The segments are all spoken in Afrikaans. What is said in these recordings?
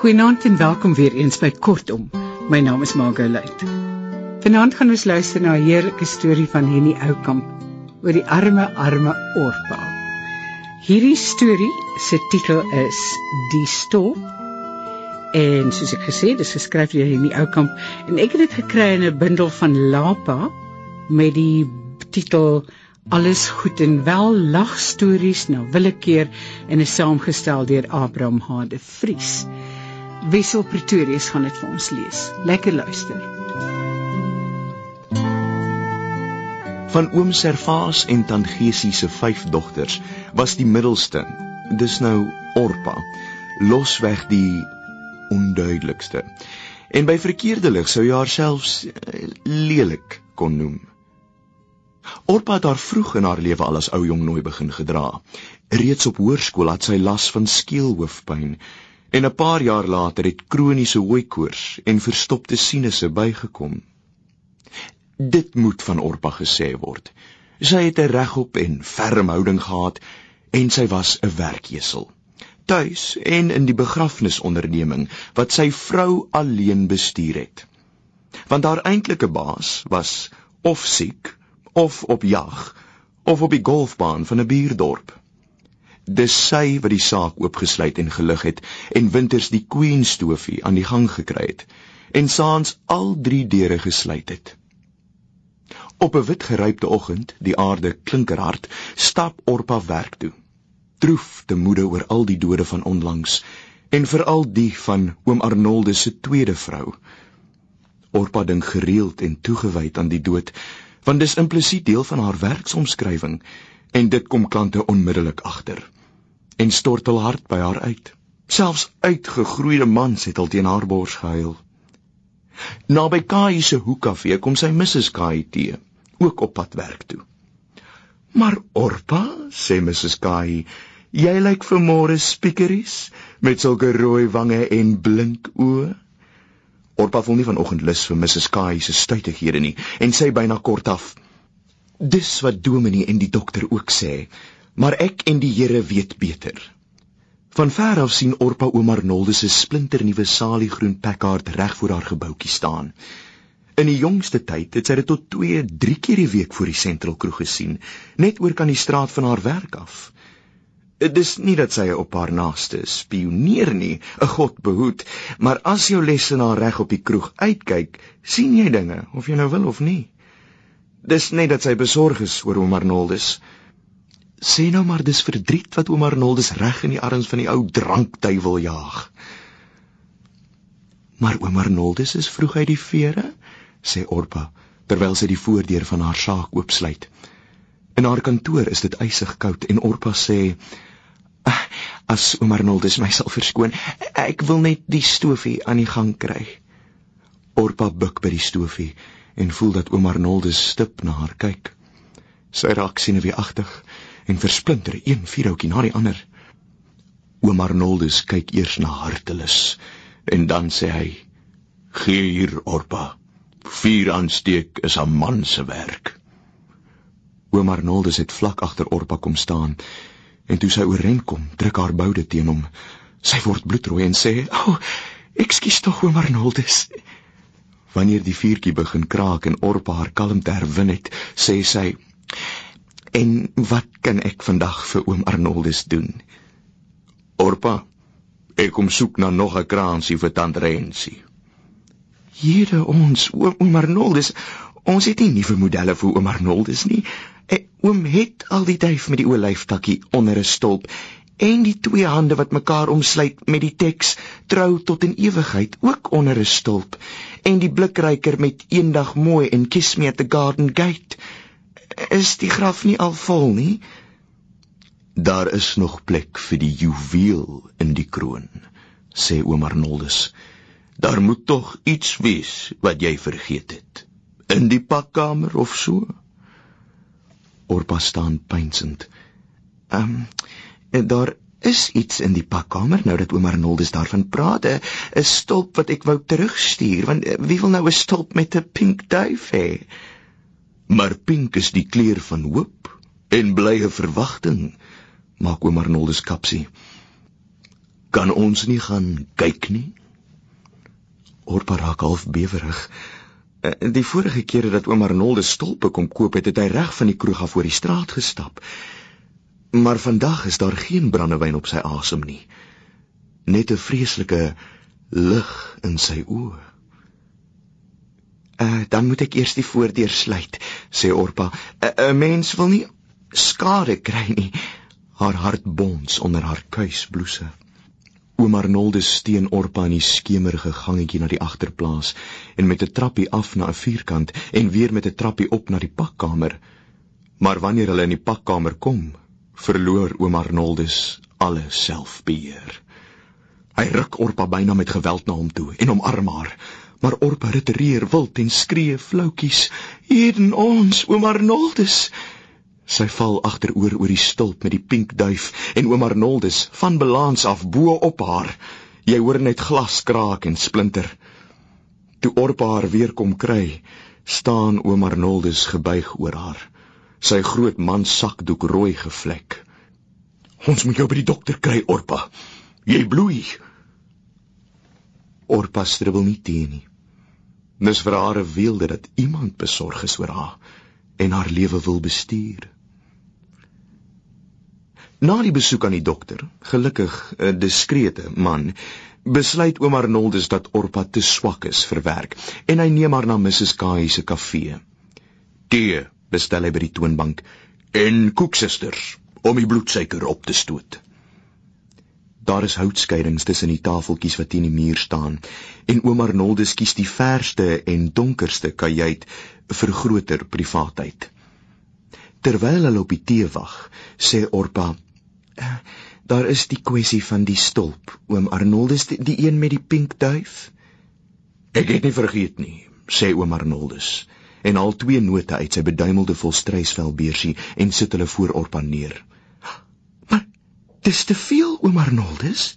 Goeienaand en welkom weer eens by Kortom. My naam is Margot Luit. Vanaand gaan ons luister na 'n heerlike storie van Henny Oukamp oor die arme arme Orpa. Hierdie storie se titel is Die Stol. En soos ek gesê, dis geskryf deur Henny Oukamp en ek het dit gekry in 'n bundel van Lapa met die titel Alles goed en wel lagstories na willekeur en is saamgestel deur Abraham Hade Vries. Wessel Pretorius gaan dit vir ons lees. Lekker luister. Van oom Servaas en tant Geesie se vyf dogters was die middelste, dis nou Orpa, losweg die onduidelikste. En by verkeerde lig sou jy haar selfs lelik kon noem. Orpa het haar vroeg in haar lewe al as ou jong nooi begin gedra. Reeds op hoërskool het sy las van skeelhoofpyn En 'n paar jaar later het kroniese hooikoors en verstopte sinusse bygekom. Dit moet van Orpa gesê word. Sy het 'n regop en ferm houding gehad en sy was 'n werkjesel. Tuis en in die begrafnisonderneming wat sy vrou alleen bestuur het. Want haar eintlike baas was of siek of op jag of op die golfbaan van 'n buurdorp. Dis sy wat die saak oopgesluit en gelig het en winters die queen stofie aan die gang gekry het en saans al drie deure gesluit het. Op 'n wit gerypte oggend, die aarde klinkerhard, stap Orpa werk toe. Droef te moede oor al die dode van onlangs en veral die van oom Arnoldus se tweede vrou. Orpa dink gereeld en toegewyd aan die dood, want dis implisiet deel van haar werksomskrywing en dit kom klante onmiddellik agter en stort hul hart by haar uit. Selfs uitgegroeide mans het al teen haar bors gehuil. Naby Kai se hoekkafee kom sy Mrs Kai tee, ook op pad werk toe. Maar Orpa, sê Mrs Kai, jy lyk vanmôre spiekeries met sulke rooi wange en blink oë. Orpa voel nie vanoggend lus vir Mrs Kai se stuitighede nie en sê byna kortaf: "Dis wat Dominee en die dokter ook sê maar ek en die Here weet beter. Van ver af sien Orpa oom Arnoldus se splinternuwe saliegroen Packard reg voor haar gebouetjie staan. In die jongste tyd het sy dit tot 2, 3 keer die week voor die sentral kroeg gesien, net oor kan die straat van haar werk af. Dit is nie dat sy op haar naaste spioneer nie, 'n God behoed, maar as jou lesenaar reg op die kroeg uitkyk, sien jy dinge of jy nou wil of nie. Dis net dat sy besorg is oor oom Arnoldus. Sê nou maar dis verdriet wat oom Arnoldus reg in die arms van die ou drankduiwel jaag. Maar oom Arnoldus is vroeg uit die vere, sê Orpa terwyl sy die voordeur van haar saak oopsluit. In haar kantoor is dit ysig koud en Orpa sê: ah, "As oom Arnoldus my sal verskoon, ek wil net die stofie aan die gang kry." Orpa buig by die stofie en voel dat oom Arnoldus stip na haar kyk. Sy raak sineweeagtig en versplinter een vuurhoutjie na die ander. Oom Arnoldus kyk eers na hartelus en dan sê hy: "Gee hier, Orpa. Vuur aansteek is 'n man se werk." Oom Arnoldus het vlak agter Orpa kom staan en toe sy oorent kom, druk haar boude teen hom. Sy word bloedrooi en sê: "O, oh, ekskuus tog, oom Arnoldus." Wanneer die vuurtjie begin kraak en Orpa haar kalmte herwin het, sê sy: En wat kan ek vandag vir oom Arnoldus doen? Orpa, ek kom soek na nog 'n kraansie vir tant Rensie. Here ons, oom, oom Arnoldus, ons het nie nuwe modelle vir oom Arnoldus nie. Ek oom het al die duif met die olyftakkie onder 'n stolp en die twee hande wat mekaar omsluit met die teks trou tot in ewigheid ook onder 'n stolp en die blikryker met eendag mooi en kiss me at the garden gate is die graf nie al vol nie? Daar is nog plek vir die juweel in die kroon, sê oom Arnoldus. Daar moet tog iets wees wat jy vergeet het. In die pakkamer of so? Orpa staan pynsend. Ehm um, daar is iets in die pakkamer nou dat oom Arnoldus daarvan praat, 'n stolp wat ek wou terugstuur, want eh, wie wil nou 'n stolp met 'n pink duif hê? Maar pink is die kleur van hoop en blye verwagting, maak oom Arnoldus kapsie. Kan ons nie gaan kyk nie? Orpa raak half bewerig. Eh, die vorige kere dat oom Arnolde stolpe kom koop het, het hy reg van die kroeg af oor die straat gestap. Maar vandag is daar geen brandewyn op sy asem nie. Net 'n vreeslike lig in sy oë. Uh, dan moet ek eers die voordeur sluit, sê Orpa. 'n Mens wil nie skade kry nie. Haar hart bons onder haar kuisblouse. Oom Arnoldus steen Orpa in die skemerige gangetjie na die agterplaas en met 'n trappie af na 'n vierkant en weer met 'n trappie op na die pakkamer. Maar wanneer hulle in die pakkamer kom, verloor oom Arnoldus alle selfbeheer. Hy ruk Orpa byna met geweld na hom toe en omarm haar, maar Orpa retireer wild en skree floutjies: "Heden ons, oom Arnoldus!" Sy val agteroor oor die stulp met die pink duif en oom Arnoldus van balans af bo op haar. Jy hoor net glas kraak en splinter. Toe Orpa haar weer kom kry, staan oom Arnoldus gebuig oor haar. Sy groot man sakdoek rooi gevlek. Ons moet jou by die dokter kry, Orpa. Jy bloei. Orpa stribbel nie teen nie. Dis vir haar 'n weelde dat iemand besorg is oor haar en haar lewe wil bestuur. Na die besoek aan die dokter, gelukkig 'n diskrete man, besluit oom Arnoldus dat Orpa te swak is vir werk en hy neem haar na Mrs. Kai se kafee. Tee bestel hy by die toonbank en koeksusters om die bloedsuiker op te stoot. Daar is houtskeidings tussen die tafeltjies wat teen die muur staan en oom Arnoldus kies die verste en donkerste kajuit vir groter privaatheid. Terwyl hulle op die tee wag, sê Orpa Daar is die kwessie van die stulp, oom Arnoldus, die, die een met die pink duif. Ek het nie vergeet nie, sê oom Arnoldus, en al twee note uit sy beduimelde volstrysvel beursie en sit hulle voor Orpa neer. Dis te veel, oom Arnoldus.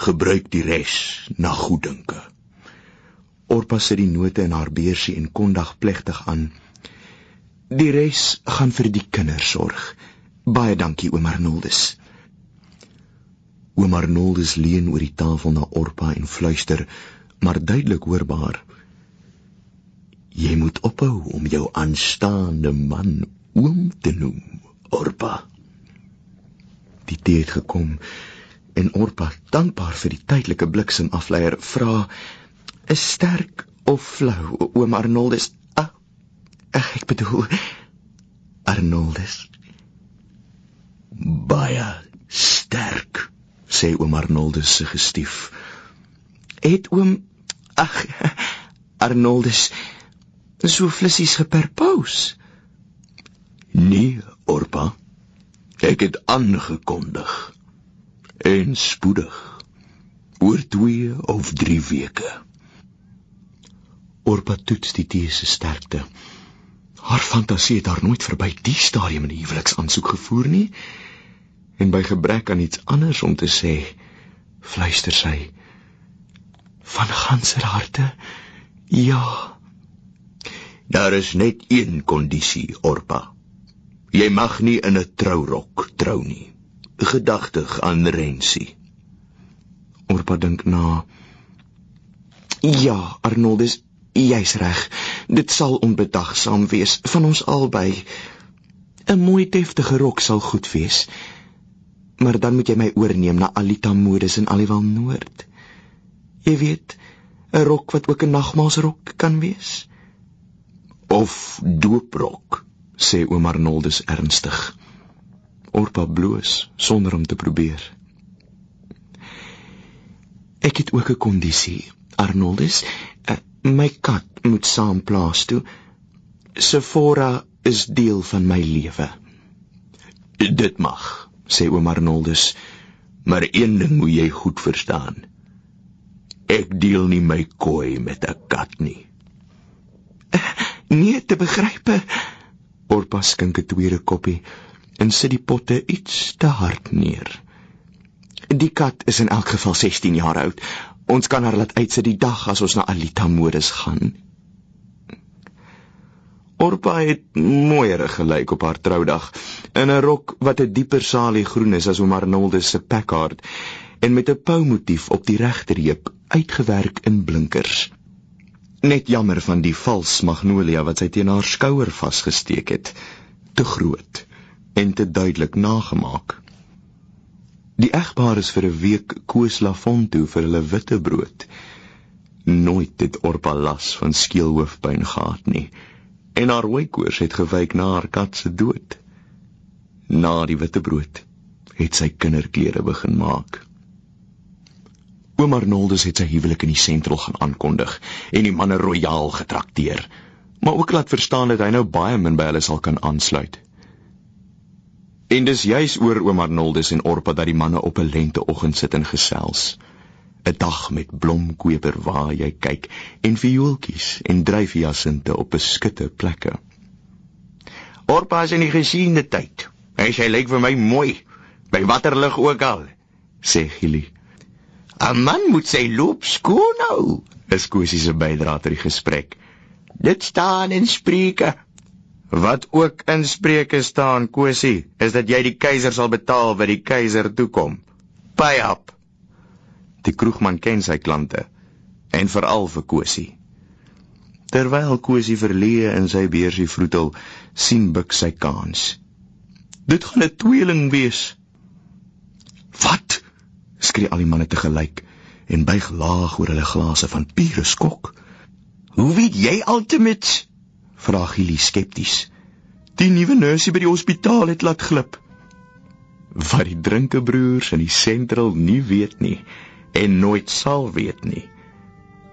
Gebruik die res na goeddinke. Orpa sit die note in haar beursie en kondig plegtig aan. Die res gaan vir die kinders sorg. Baie dankie oom Arnoldus. Oom Arnoldus leun oor die tafel na Orpa en fluister, maar duidelik hoorbaar: Jy moet ophou om jou aanstaande man oom te noem, Orpa. Die tyd het gekom en Orpa, dankbaar vir die tydelike bliksemafleier, vra: "Is sterk of flou, oom Arnoldus?" Ag, ek bedoel Arnoldus baie sterk, sê oom Arnoldus se gestief. Het oom ag Arnoldus so flissies geperpous? Nee, Orpa. Ek het aangekondig. En spoedig. Oor 2 of 3 weke. Orpa toets die tee se sterkte. Haar fantasie het haar nooit verby die stadium in die huweliksaansoek gevoer nie en by gebrek aan iets anders om te sê, fluister sy van ganser harte ja. Daar is net een kondisie, Orpa. Jy mag nie in 'n trourok trou nie. Gedagtig aan Rensie. Orpa dink na. Ja, Arnoldus, jy's reg. Dit sal onbedagsaam wees van ons albei. 'n Mooi deftige rok sal goed wees maar dan moet jy my oorneem na Alita Modes in Aliwal Noord. Jy weet, 'n rok wat ook 'n nagmaalsrok kan wees of dooprok, sê oom Arnoldus ernstig. Orpa bloos sonder om te probeer. Ek het ook 'n kondisie, Arnoldus. Eh, my kat moet saam plaas toe. Sephora is deel van my lewe. Dit mag sê oom Arnoldus. Maar een ding moet jy goed verstaan. Ek deel nie my kooi met 'n kat nie. Nee, te begrype. Orpa skink 'n tweede koppie en sit die potte iets te hard neer. Die kat is in elk geval 16 jaar oud. Ons kan haar laat uitsit die dag as ons na Alita Modus gaan. Orpa het mooier gelyk op haar troudag in 'n rok wat 'n dieper salie groen is as oom Arnoldus se Packard en met 'n poumotief op die regterheup uitgewerk in blinkers. Net jammer van die vals magnolia wat sy teen haar skouer vasgesteek het, te groot en te duidelik nagemaak. Die egpaar is vir 'n week Koos Lafont toe vir hulle witbrood. Nooit het Orpa las van skeelhoofpyn gehad nie en haar hoekoors het gewyk na haar kat se dood. Na die witbrood het sy kinderklere begin maak. Oom Arnoldus het sy huwelik in die sentrum gaan aankondig en die manne royaal getrakteer, maar ook laat verstaan dat hy nou baie min by hulle sal kan aansluit. En dis juis oor oom Arnoldus en Orpa dat die manne op 'n lenteoggend sit en gesels. 'n Dag met blomkoper waar jy kyk en viooltjies en dryfjasinte op beskutte plekke. Orpa is in die gesiene tyd. Hy sê lyk vir my mooi by watter lig ook al, sê Gili. 'n Man moet sy loop skoon hou, is Kosie se bydra tot die gesprek. Dit staan in Spreuke. Wat ook in Spreuke staan, Kosie, is dat jy die keiser sal betaal wat die keiser toekom. Pay up. Die kroegman ken sy klante en veral vir Kosie. Terwyl Kosie verleë in sy beursie vroetel, sien Buk sy kans. Dit gaan 'n tweeling wees. Wat? Skree al die manne te gelyk en buig laag oor hulle glase van pure skok. Hoe weet jy altemat? vra Gili skepties. Die nuwe nursie by die hospitaal het laat glip. Wat die drinkebroers in die sentral nie weet nie en nooit sal weet nie,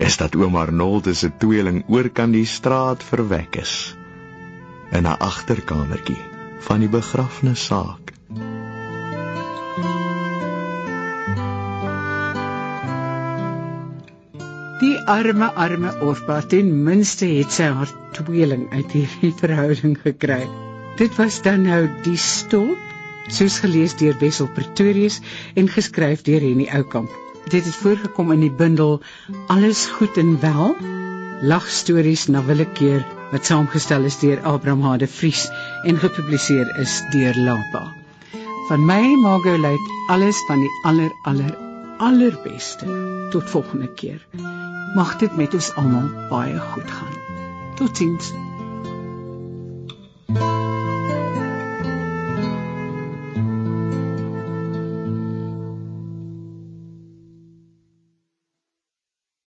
is dat oom Arnold se tweeling oor kan die straat verwek is in 'n agterkamertjie van die begrafnissaak. Die arme arme Orpa ten minste het sy haar tweeling uit hierdie verhouding gekry. Dit was dan nou die stop, soos gelees deur Wessel Pretorius en geskryf deur Henny Oukamp. Dit het voorgekom in die bundel Alles goed en wel, lagstories na willekeur wat saamgestel is deur Abraham Hade Vries en gepubliseer is deur Lapa. Van my Margolite alles van die aller aller allerbeste. Tot volgende keer mag dit met ons almal baie goed gaan. Totsiens.